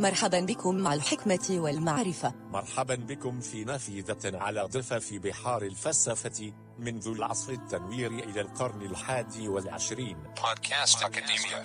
مرحبا بكم مع الحكمة والمعرفة. مرحبا بكم في نافذة على ضفاف بحار الفلسفة منذ العصر التنوير إلى القرن الحادي والعشرين. بودكاست أكاديميا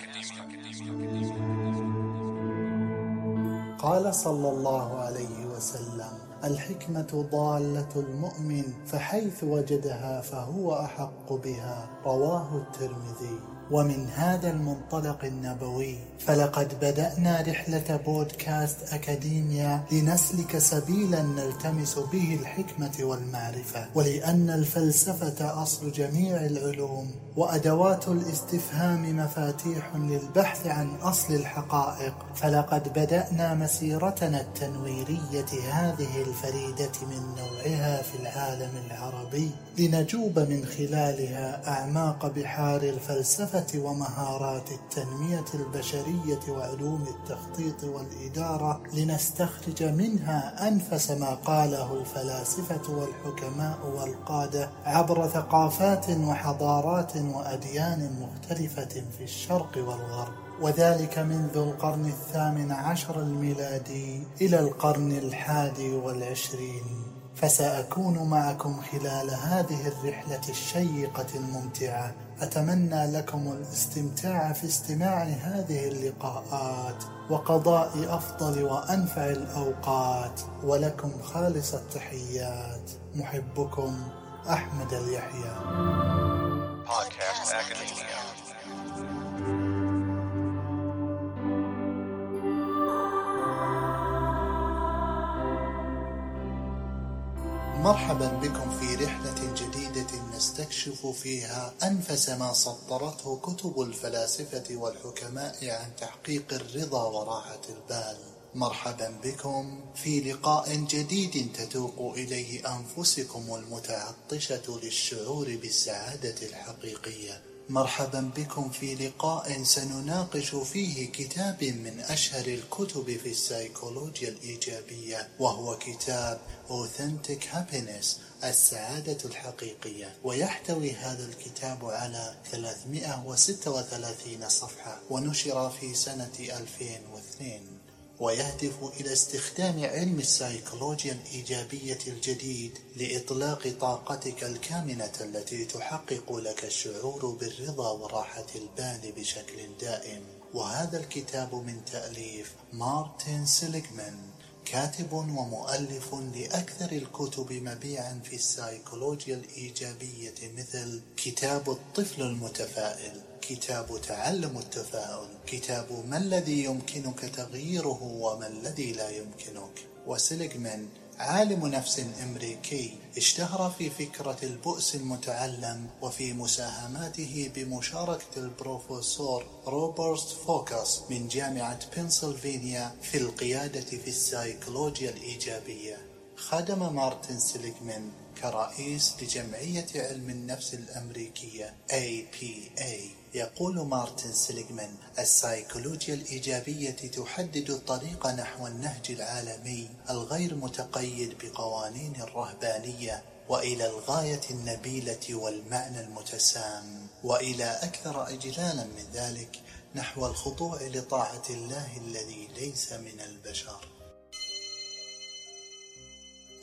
قال صلى الله عليه وسلم الحكمة ضالة المؤمن فحيث وجدها فهو أحق بها. رواه الترمذي. ومن هذا المنطلق النبوي فلقد بدأنا رحلة بودكاست أكاديميا لنسلك سبيلا نلتمس به الحكمة والمعرفة ولأن الفلسفة أصل جميع العلوم وأدوات الاستفهام مفاتيح للبحث عن أصل الحقائق. فلقد بدأنا مسيرتنا التنويرية هذه الفريدة من نوعها في العالم العربي لنجوب من خلالها أعماق بحار الفلسفة ومهارات التنمية البشرية وعلوم التخطيط والإدارة لنستخرج منها أنفس ما قاله الفلاسفة والحكماء والقادة عبر ثقافات وحضارات وأديان مختلفة في الشرق والغرب. وذلك منذ القرن الثامن عشر الميلادي إلى القرن الحادي والعشرين. فسأكون معكم خلال هذه الرحلة الشيقة الممتعة. أتمنى لكم الاستمتاع في استماع هذه اللقاءات وقضاء أفضل وأنفع الأوقات ولكم خالص التحيات. محبكم أحمد اليحيى. Podcast Academia. مرحبا بكم في رحلة جديدة نستكشف فيها أنفس ما سطرته كتب الفلاسفة والحكماء عن تحقيق الرضا وراحة البال. مرحبا بكم في لقاء جديد تتوق إليه أنفسكم المتعطشة للشعور بالسعادة الحقيقية. مرحبا بكم في لقاء سنناقش فيه كتاب من أشهر الكتب في السيكولوجيا الإيجابية وهو كتاب Authentic Happiness السعادة الحقيقية. ويحتوي هذا الكتاب على 336 صفحة ونشر في سنة 2002 ويهدف إلى استخدام علم السيكولوجيا الإيجابية الجديد لإطلاق طاقتك الكامنة التي تحقق لك الشعور بالرضا وراحة البال بشكل دائم. وهذا الكتاب من تأليف مارتن سيليغمان كاتب ومؤلف لأكثر الكتب مبيعا في السيكولوجيا الإيجابية مثل كتاب الطفل المتفائل. كتاب تعلم التفاؤل. كتاب ما الذي يمكنك تغييره وما الذي لا يمكنك؟ وسيليغمان عالم نفس أمريكي اشتهر في فكرة البؤس المتعلم وفي مساهماته بمشاركة البروفيسور روبرت فوكس من جامعة بنسلفانيا في القيادة في السيكولوجيا الإيجابية. خدم مارتن سيليغمان كرئيس لجمعية علم النفس الأمريكية APA يقول مارتن سيليغمان السيكولوجيا الإيجابية تحدد الطريق نحو النهج العالمي الغير متقيد بقوانين الرهبانية وإلى الغاية النبيلة والمعنى المتسام وإلى أكثر إجلالا من ذلك نحو الخضوع لطاعة الله الذي ليس من البشر.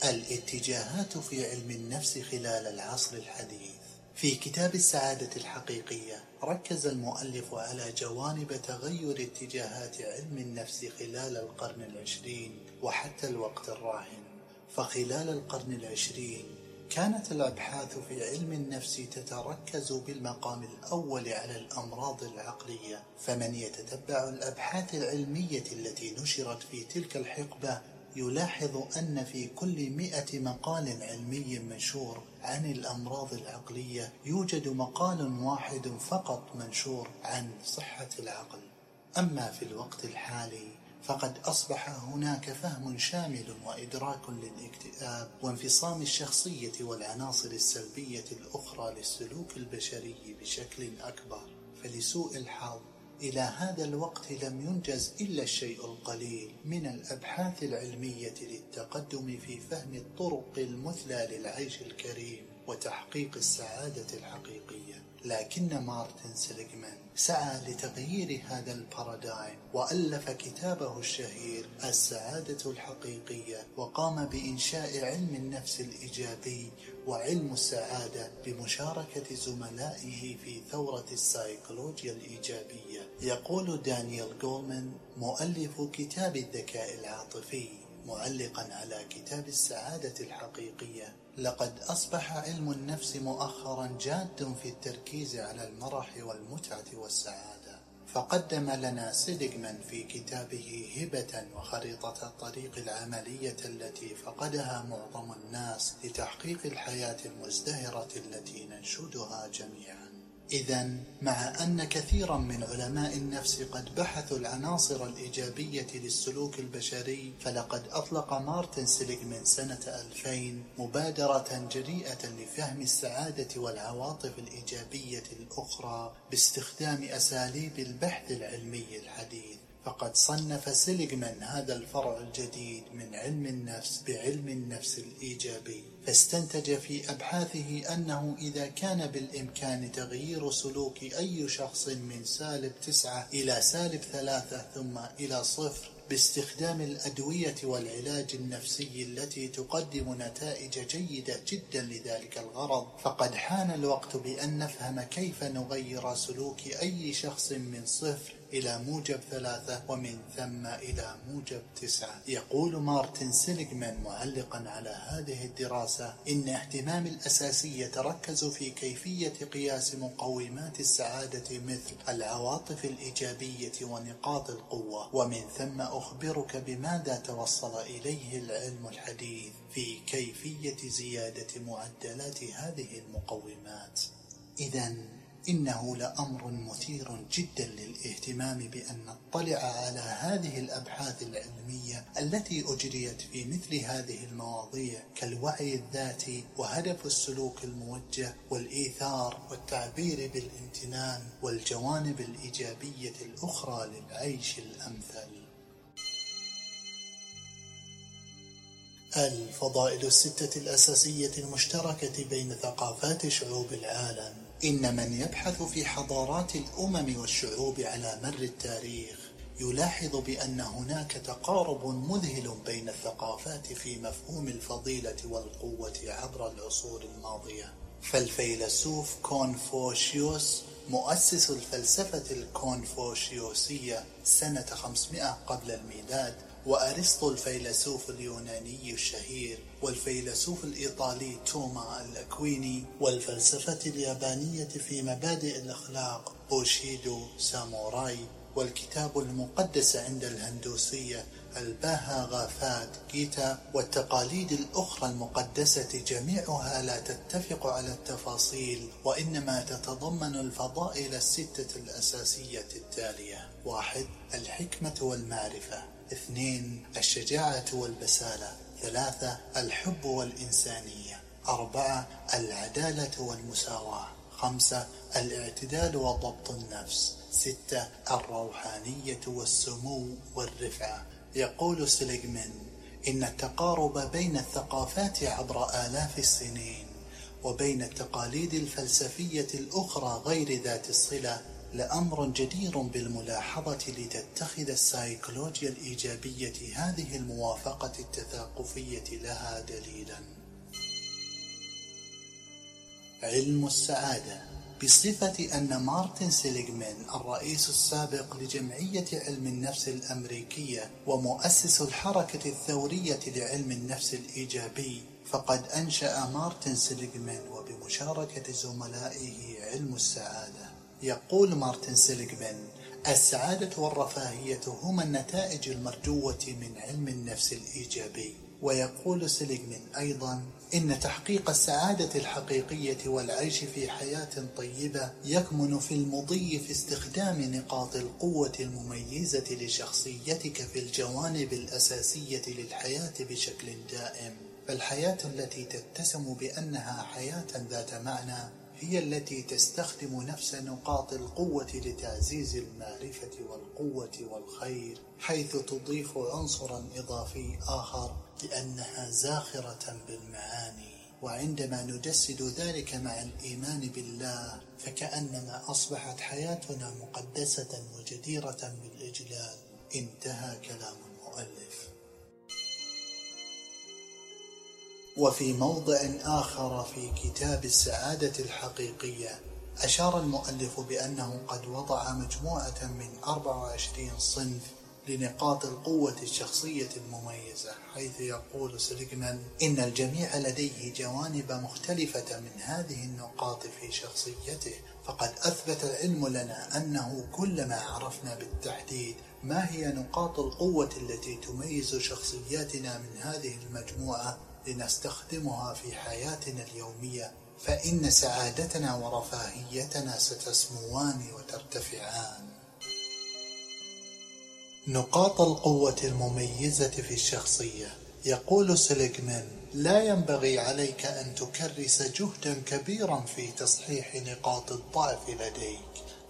الاتجاهات في علم النفس خلال العصر الحديث. في كتاب السعادة الحقيقية ركز المؤلف على جوانب تغير اتجاهات علم النفس خلال القرن العشرين وحتى الوقت الراهن. فخلال القرن العشرين كانت الأبحاث في علم النفس تتركز بالمقام الأول على الأمراض العقلية. فمن يتتبع الأبحاث العلمية التي نشرت في تلك الحقبة يلاحظ أن في كل مئة مقال علمي منشور عن الأمراض العقلية يوجد مقال واحد فقط منشور عن صحة العقل. أما في الوقت الحالي فقد أصبح هناك فهم شامل وإدراك للاكتئاب وانفصام الشخصية والعناصر السلبية الأخرى للسلوك البشري بشكل أكبر. فلسوء الحظ إلى هذا الوقت لم ينجز إلا الشيء القليل من الأبحاث العلمية للتقدم في فهم الطرق المثلى للعيش الكريم وتحقيق السعادة الحقيقية. لكن مارتن سيليغمان سعى لتغيير هذا ال paradigm وألف كتابه الشهير السعادة الحقيقية وقام بإنشاء علم النفس الإيجابي وعلم السعادة بمشاركة زملائه في ثورة السايكولوجيا الإيجابية. يقول دانيال جولمان مؤلف كتاب الذكاء العاطفي. معلقا على كتاب السعادة الحقيقية. لقد أصبح علم النفس مؤخرا جاد في التركيز على المرح والمتعة والسعادة. فقدم لنا سيدغمان في كتابه هبة وخريطة الطريق العملية التي فقدها معظم الناس لتحقيق الحياة المزدهرة التي ننشدها جميعا. إذا مع أن كثيرا من علماء النفس قد بحثوا العناصر الإيجابية للسلوك البشري فلقد أطلق مارتن سيليغمان سنة 2000 مبادرة جريئة لفهم السعادة والعواطف الإيجابية الأخرى باستخدام أساليب البحث العلمي الحديث. فقد صنف سيليغمان هذا الفرع الجديد من علم النفس بعلم النفس الإيجابي فاستنتج في أبحاثه أنه إذا كان بالإمكان تغيير سلوك أي شخص من سالب تسعة إلى سالب ثلاثة ثم إلى صفر باستخدام الأدوية والعلاج النفسي التي تقدم نتائج جيدة جدا لذلك الغرض. فقد حان الوقت بأن نفهم كيف نغير سلوك أي شخص من صفر إلى موجب ثلاثة ومن ثم إلى موجب تسعة. يقول مارتن سيليغمان معلقا على هذه الدراسة إن اهتمامي الأساسي يتركز في كيفية قياس مقومات السعادة مثل العواطف الإيجابية ونقاط القوة. ومن ثم أخبرك بماذا توصل إليه العلم الحديث في كيفية زيادة معدلات هذه المقومات. إذا إنه لأمر مثير جدا للاهتمام بأن نطلع على هذه الأبحاث العلمية التي أجريت في مثل هذه المواضيع كالوعي الذاتي وهدف السلوك الموجه والإيثار والتعبير بالامتنان والجوانب الإيجابية الأخرى للعيش الأمثل. الفضائل الستة الأساسية المشتركة بين ثقافات شعوب العالم. إن من يبحث في حضارات الأمم والشعوب على مر التاريخ يلاحظ بأن هناك تقارب مذهل بين الثقافات في مفهوم الفضيلة والقوة عبر العصور الماضية. فالفيلسوف كونفوشيوس مؤسس الفلسفة الكونفوشيوسية سنة 500 قبل الميلاد وأرسطو الفيلسوف اليوناني الشهير والفيلسوف الإيطالي توما الأكويني والفلسفة اليابانية في مبادئ الأخلاق بوشيدو ساموراي والكتاب المقدس عند الهندوسية الباها غافات جيتا والتقاليد الأخرى المقدسة جميعها لا تتفق على التفاصيل وإنما تتضمن الفضائل الستة الأساسية التالية. واحد الحكمة والمعرفة. اثنين الشجاعة والبسالة. ثلاثة الحب والإنسانية. أربعة العدالة والمساواة. خمسة الاعتدال وضبط النفس. ستة الروحانية والسمو والرفعة. يقول سليغمان إن التقارب بين الثقافات عبر آلاف السنين وبين التقاليد الفلسفية الأخرى غير ذات الصلة لأمر جدير بالملاحظة لتتخذ السايكولوجيا الإيجابية هذه الموافقة التثاقفية لها دليلا. علم السعادة. بصفة أن مارتن سيليغمان الرئيس السابق لجمعية علم النفس الأمريكية ومؤسس الحركة الثورية لعلم النفس الإيجابي فقد أنشأ مارتن سيليغمان وبمشاركة زملائه علم السعادة. يقول مارتن سيليغمان السعادة والرفاهية هما النتائج المرجوة من علم النفس الإيجابي. ويقول سيليغمان أيضا إن تحقيق السعادة الحقيقية والعيش في حياة طيبة يكمن في المضي في استخدام نقاط القوة المميزة لشخصيتك في الجوانب الأساسية للحياة بشكل دائم. فالحياة التي تتسم بأنها حياة ذات معنى هي التي تستخدم نفس نقاط القوة لتعزيز المعرفة والقوة والخير حيث تضيف عنصرا إضافي آخر لأنها زاخرة بالمعاني. وعندما نجسد ذلك مع الإيمان بالله فكأنما أصبحت حياتنا مقدسة وجديرة بالإجلال. انتهى كلام المؤلف. وفي موضع آخر في كتاب السعادة الحقيقية أشار المؤلف بأنه قد وضع مجموعة من 24 صنف لنقاط القوة الشخصية المميزة حيث يقول سليجمان إن الجميع لديه جوانب مختلفة من هذه النقاط في شخصيته فقد أثبت العلم لنا أنه كلما عرفنا بالتحديد ما هي نقاط القوة التي تميز شخصياتنا من هذه المجموعة لنستخدمها في حياتنا اليومية فإن سعادتنا ورفاهيتنا ستسموان وترتفعان. نقاط القوة المميزة في الشخصية. يقول سيليغمان لا ينبغي عليك أن تكرس جهدا كبيرا في تصحيح نقاط الضعف لديك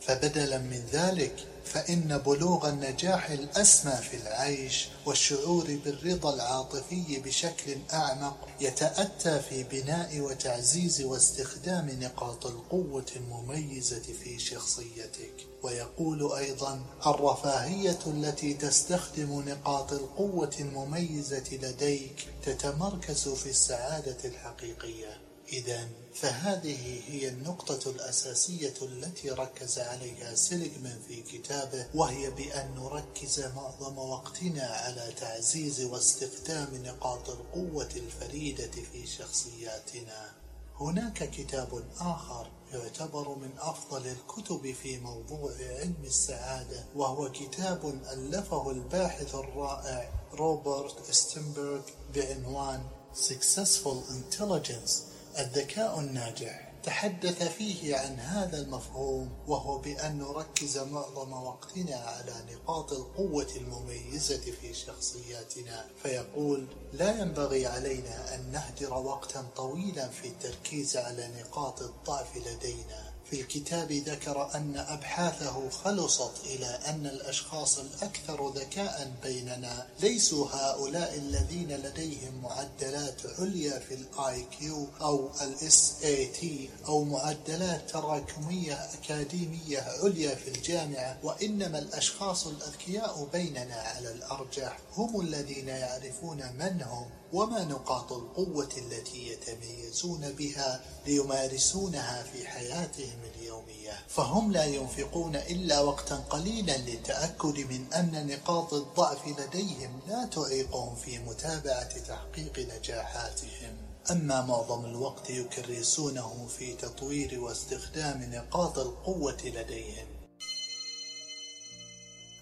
فبدلا من ذلك فإن بلوغ النجاح الأسمى في العيش والشعور بالرضا العاطفي بشكل أعمق يتأتى في بناء وتعزيز واستخدام نقاط القوة المميزة في شخصيتك. ويقول أيضا الرفاهية التي تستخدم نقاط القوة المميزة لديك تتمركز في السعادة الحقيقية. إذا فهذه هي النقطة الأساسية التي ركز عليها سيليغمان في كتابه وهي بأن نركز معظم وقتنا على تعزيز واستخدام نقاط القوة الفريدة في شخصياتنا. هناك كتاب آخر يعتبر من أفضل الكتب في موضوع علم السعادة وهو كتاب ألفه الباحث الرائع روبرت ستنبرغ بعنوان Successful Intelligence الذكاء الناجح. تحدث فيه عن هذا المفهوم وهو بأن نركز معظم وقتنا على نقاط القوة المميزة في شخصياتنا. فيقول لا ينبغي علينا أن نهدر وقتا طويلا في التركيز على نقاط الضعف لدينا. في الكتاب ذكر أن أبحاثه خلصت إلى أن الأشخاص الأكثر ذكاء بيننا ليسوا هؤلاء الذين لديهم معدلات عليا في ال IQ أو ال SAT أو معدلات تراكمية أكاديمية عليا في الجامعة وإنما الأشخاص الأذكياء بيننا على الأرجح هم الذين يعرفون من هم. وما نقاط القوة التي يتميزون بها ليمارسونها في حياتهم اليومية؟ فهم لا ينفقون إلا وقتا قليلا للتأكد من أن نقاط الضعف لديهم لا تعيقهم في متابعة تحقيق نجاحاتهم. أما معظم الوقت يكرسونه في تطوير واستخدام نقاط القوة لديهم.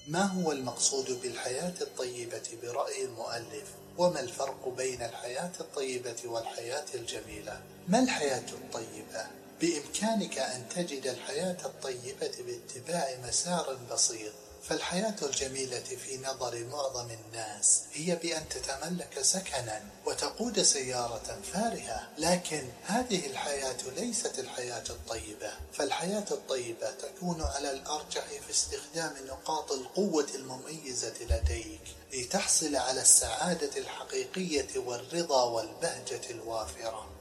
ما هو المقصود بالحياة الطيبة برأي المؤلف؟ وما الفرق بين الحياة الطيبة والحياة الجميلة؟ ما الحياة الطيبة؟ بإمكانك أن تجد الحياة الطيبة باتباع مسار بسيط. فالحياة الجميلة في نظر معظم الناس هي بأن تتملك سكنا وتقود سيارة فارهة. لكن هذه الحياة ليست الحياة الطيبة. فالحياة الطيبة تكون على الأرجح في استخدام نقاط القوة المميزة لديك لتحصل على السعادة الحقيقية والرضا والبهجة الوافرة.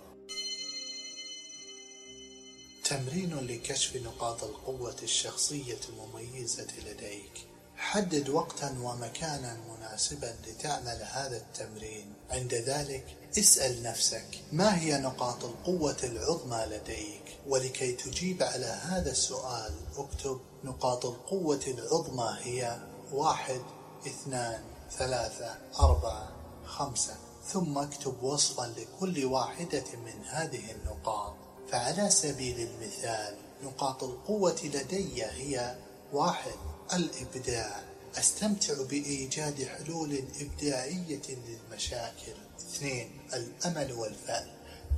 تمرين لكشف نقاط القوة الشخصية المميزة لديك. حدد وقتا ومكانا مناسبا لتعمل هذا التمرين. عند ذلك اسأل نفسك ما هي نقاط القوة العظمى لديك؟ ولكي تجيب على هذا السؤال اكتب نقاط القوة العظمى هي واحد اثنان ثلاثة أربعة خمسة. ثم اكتب وصفا لكل واحدة من هذه النقاط. فعلى سبيل المثال نقاط القوة لدي هي واحد الإبداع. أستمتع بإيجاد حلول إبداعية للمشاكل. اثنين الأمل والفعل.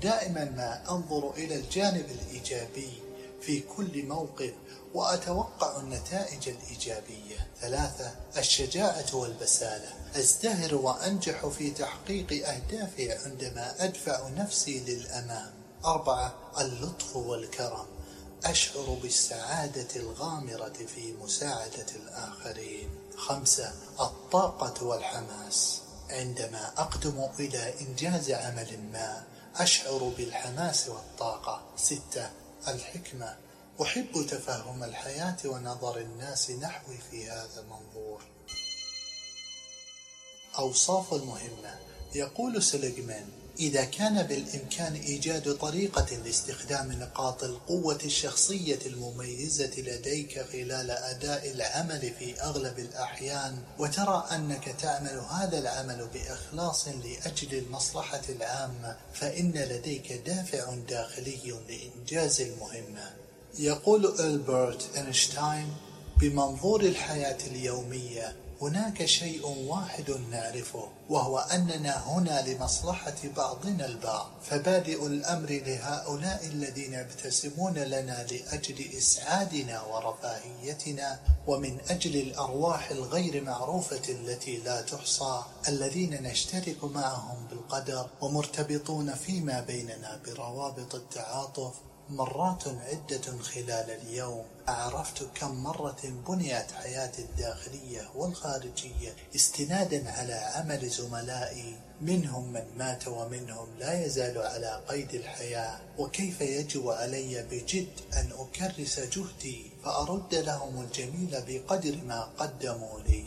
دائما ما أنظر إلى الجانب الإيجابي في كل موقف وأتوقع النتائج الإيجابية. ثلاثة الشجاعة والبسالة. أزدهر وأنجح في تحقيق أهدافي عندما أدفع نفسي للأمام. أربعة اللطف والكرم أشعر بالسعادة الغامرة في مساعدة الآخرين. خمسة الطاقة والحماس. عندما أقدم إلى إنجاز عمل ما أشعر بالحماس والطاقة. ستة الحكمة. أحب تفهم الحياة ونظر الناس نحوي في هذا المنظور. أوصاف المهمة. يقول سيليغمان إذا كان بالإمكان إيجاد طريقة لاستخدام نقاط القوة الشخصية المميزة لديك خلال أداء العمل في أغلب الأحيان وترى أنك تعمل هذا العمل بإخلاص لأجل المصلحة العامة فإن لديك دافع داخلي لإنجاز المهمة. يقول ألبرت أينشتاين بمنظور الحياة اليومية هناك شيء واحد نعرفه وهو أننا هنا لمصلحة بعضنا البعض. فبادئ الأمر لهؤلاء الذين يبتسمون لنا لأجل إسعادنا ورفاهيتنا ومن أجل الأرواح الغير معروفة التي لا تحصى الذين نشترك معهم بالقدر ومرتبطون فيما بيننا بروابط التعاطف مرات عدة خلال اليوم. عرفت كم مرة بنيت حياتي الداخلية والخارجية استنادا على عمل زملائي منهم من مات ومنهم لا يزال على قيد الحياة. وكيف يجب علي بجد أن أكرس جهدي فأرد لهم الجميل بقدر ما قدموا لي.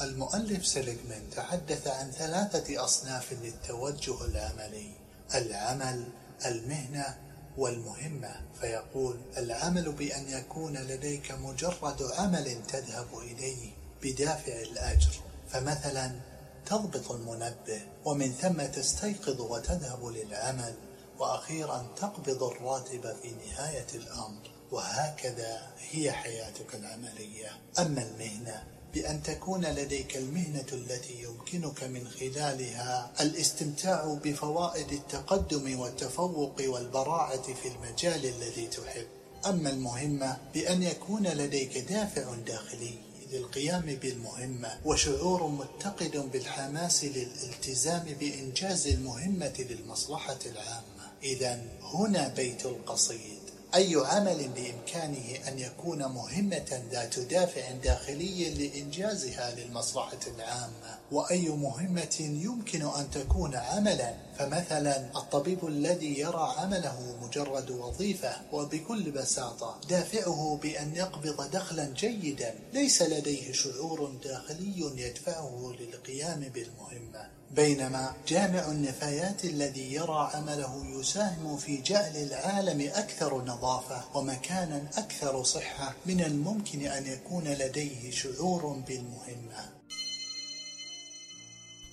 المؤلف سيليغمان تحدث عن ثلاثة أصناف للتوجه العملي العمل المهنة والمهمة فيقول العمل بأن يكون لديك مجرد عمل تذهب إليه بدافع الأجر. فمثلا تضبط المنبه ومن ثم تستيقظ وتذهب للعمل وأخيرا تقبض الراتب في نهاية الأمر. وهكذا هي حياتك العملية. أما المهنة بأن تكون لديك المهنة التي يمكنك من خلالها الاستمتاع بفوائد التقدم والتفوق والبراعة في المجال الذي تحب. أما المهمة بأن يكون لديك دافع داخلي للقيام بالمهمة وشعور متقد بالحماس للالتزام بإنجاز المهمة للمصلحة العامة. إذا هنا بيت القصيد. أي عمل بإمكانه أن يكون مهمة ذات دافع داخلي لإنجازها للمصلحة العامة؟ وأي مهمة يمكن أن تكون عملا؟ فمثلا الطبيب الذي يرى عمله مجرد وظيفة وبكل بساطة دافعه بأن يقبض دخلا جيدا ليس لديه شعور داخلي يدفعه للقيام بالمهمة. بينما جامع النفايات الذي يرى عمله يساهم في جعل العالم أكثر نظافة ومكانا أكثر صحة من الممكن أن يكون لديه شعور بالمهمة.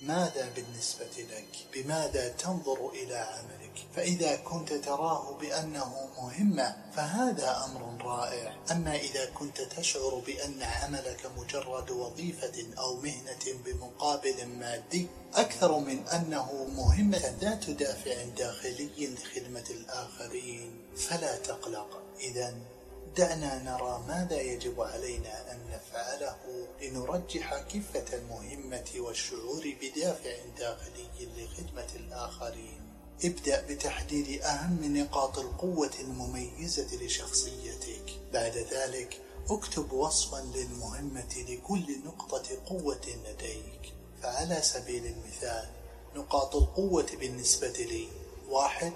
ماذا بالنسبة لك؟ بماذا تنظر إلى عملك؟ فإذا كنت تراه بأنه مهمة فهذا أمر رائع أما إذا كنت تشعر بأن عملك مجرد وظيفة أو مهنة بمقابل مادي أكثر من أنه مهمة ذات دافع داخلي لخدمة الآخرين فلا تقلق إذا دعنا نرى ماذا يجب علينا أن نفعله لنرجح كفة المهمة والشعور بدافع داخلي لخدمة الآخرين. ابدأ بتحديد أهم نقاط القوة المميزة لشخصيتك. بعد ذلك اكتب وصفا للمهمة لكل نقطة قوة لديك. فعلى سبيل المثال نقاط القوة بالنسبة لي واحد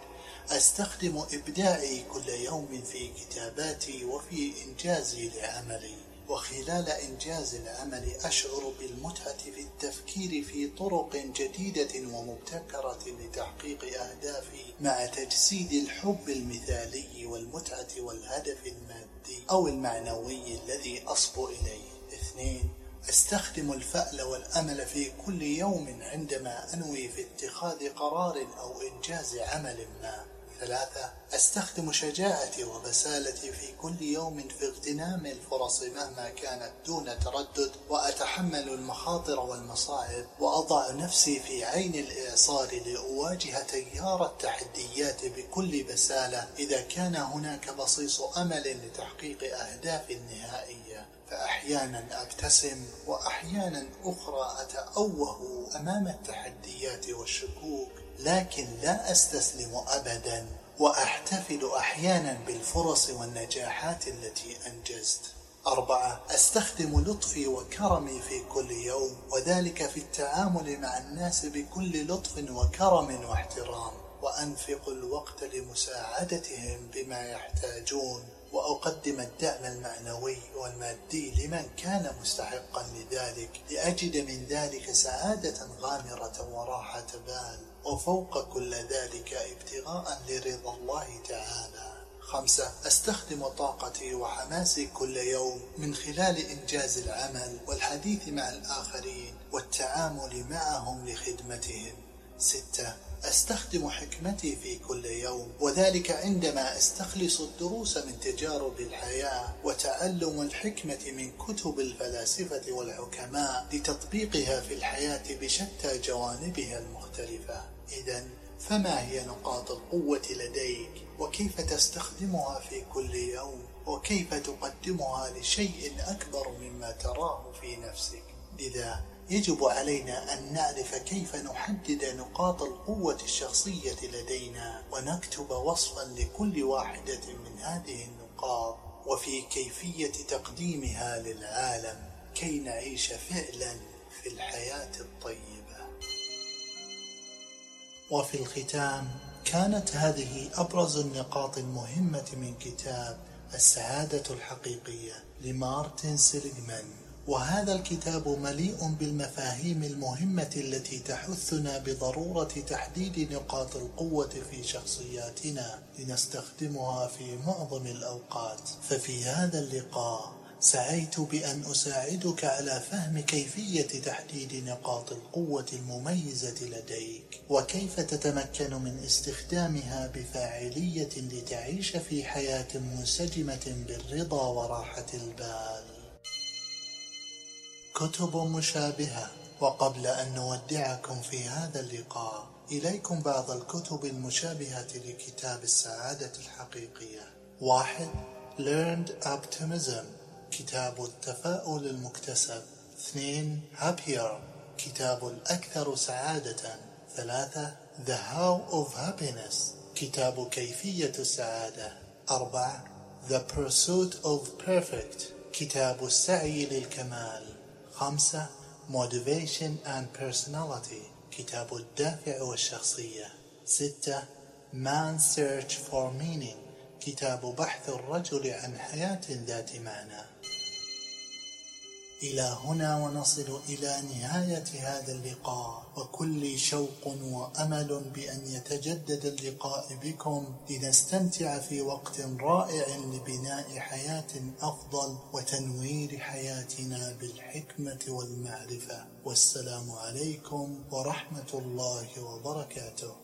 أستخدم إبداعي كل يوم في كتاباتي وفي إنجازي لعملي وخلال إنجاز العمل أشعر بالمتعة في التفكير في طرق جديدة ومبتكرة لتحقيق أهدافي مع تجسيد الحب المثالي والمتعة والهدف المادي أو المعنوي الذي أصبو إليه. اثنين أستخدم الفأل والأمل في كل يوم عندما أنوي في اتخاذ قرار أو إنجاز عمل ما. ثلاثة أستخدم شجاعتي وبسالتي في كل يوم في اغتنام الفرص مهما كانت دون تردد وأتحمل المخاطر والمصاعب وأضع نفسي في عين الإعصار لأواجه تيار التحديات بكل بسالة إذا كان هناك بصيص أمل لتحقيق أهداف النهائية فأحيانا أبتسم وأحيانا أخرى أتأوه أمام التحديات والشكوك. لكن لا أستسلم أبدا وأحتفل أحيانا بالفرص والنجاحات التي أنجزت. أربعة أستخدم لطفي وكرمي في كل يوم وذلك في التعامل مع الناس بكل لطف وكرم واحترام وأنفق الوقت لمساعدتهم بما يحتاجون. وأقدم الدعم المعنوي والمادي لمن كان مستحقا لذلك لأجد من ذلك سعادة غامرة وراحة بال وفوق كل ذلك ابتغاء لرضا الله تعالى. خمسة أستخدم طاقتي وحماسي كل يوم من خلال إنجاز العمل والحديث مع الآخرين والتعامل معهم لخدمتهم. ستة. أستخدم حكمتي في كل يوم وذلك عندما أستخلص الدروس من تجارب الحياة وتعلم الحكمة من كتب الفلاسفة والحكماء لتطبيقها في الحياة بشتى جوانبها المختلفة. إذا فما هي نقاط القوة لديك؟ وكيف تستخدمها في كل يوم؟ وكيف تقدمها لشيء أكبر مما تراه في نفسك؟ لذا يجب علينا أن نعرف كيف نحدد نقاط القوة الشخصية لدينا ونكتب وصفا لكل واحدة من هذه النقاط وفي كيفية تقديمها للعالم كي نعيش فعلا في الحياة الطيبة. وفي الختام كانت هذه أبرز النقاط المهمة من كتاب السعادة الحقيقية لمارتن سيليغمان. وهذا الكتاب مليء بالمفاهيم المهمة التي تحثنا بضرورة تحديد نقاط القوة في شخصياتنا لنستخدمها في معظم الأوقات. ففي هذا اللقاء سعيت بأن أساعدك على فهم كيفية تحديد نقاط القوة المميزة لديك وكيف تتمكن من استخدامها بفاعلية لتعيش في حياة منسجمة بالرضا وراحة البال. كتب مشابهة وقبل أن نودعكم في هذا اللقاء إليكم بعض الكتب المشابهة لكتاب السعادة الحقيقية. واحد Learned Optimism كتاب التفاؤل المكتسب. اثنين Happier كتاب الأكثر سعادة. ثلاثة The How of Happiness كتاب كيفية السعادة. أربعة The Pursuit of Perfect كتاب السعي للكمال. خمسة Motivation and Personality كتاب الدافع والشخصية. ستة Man's Search for Meaning كتاب بحث الرجل عن حياة ذات معنى. إلى هنا ونصل إلى نهاية هذا اللقاء وكل شوق وأمل بأن يتجدد اللقاء بكم لنستمتع في وقت رائع لبناء حياة أفضل وتنوير حياتنا بالحكمة والمعرفة والسلام عليكم ورحمة الله وبركاته.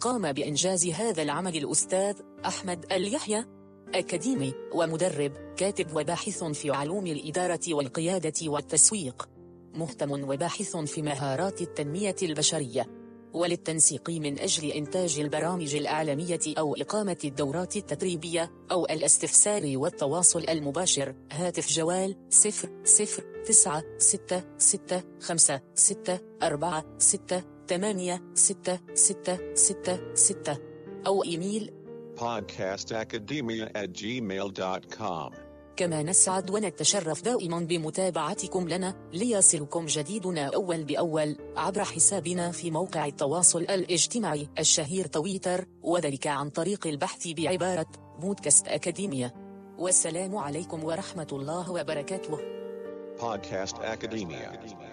قام بإنجاز هذا العمل الأستاذ أحمد اليحيى أكاديمي ومدرب كاتب وباحث في علوم الإدارة والقيادة والتسويق. مهتم وباحث في مهارات التنمية البشرية. وللتنسيق من أجل إنتاج البرامج الإعلامية أو إقامة الدورات التدريبية أو الاستفسار والتواصل المباشر. هاتف جوال 0 0 9 6 6 5 6 4 6 8 6 6 6 6 أو إيميل podcastacademia at gmail.com. كما نسعد ونتشرف دائما بمتابعتكم لنا ليصلكم جديدنا أول بأول عبر حسابنا في موقع التواصل الاجتماعي الشهير تويتر وذلك عن طريق البحث بعبارة بودكاست أكاديمية والسلام عليكم ورحمة الله وبركاته Podcast Academia.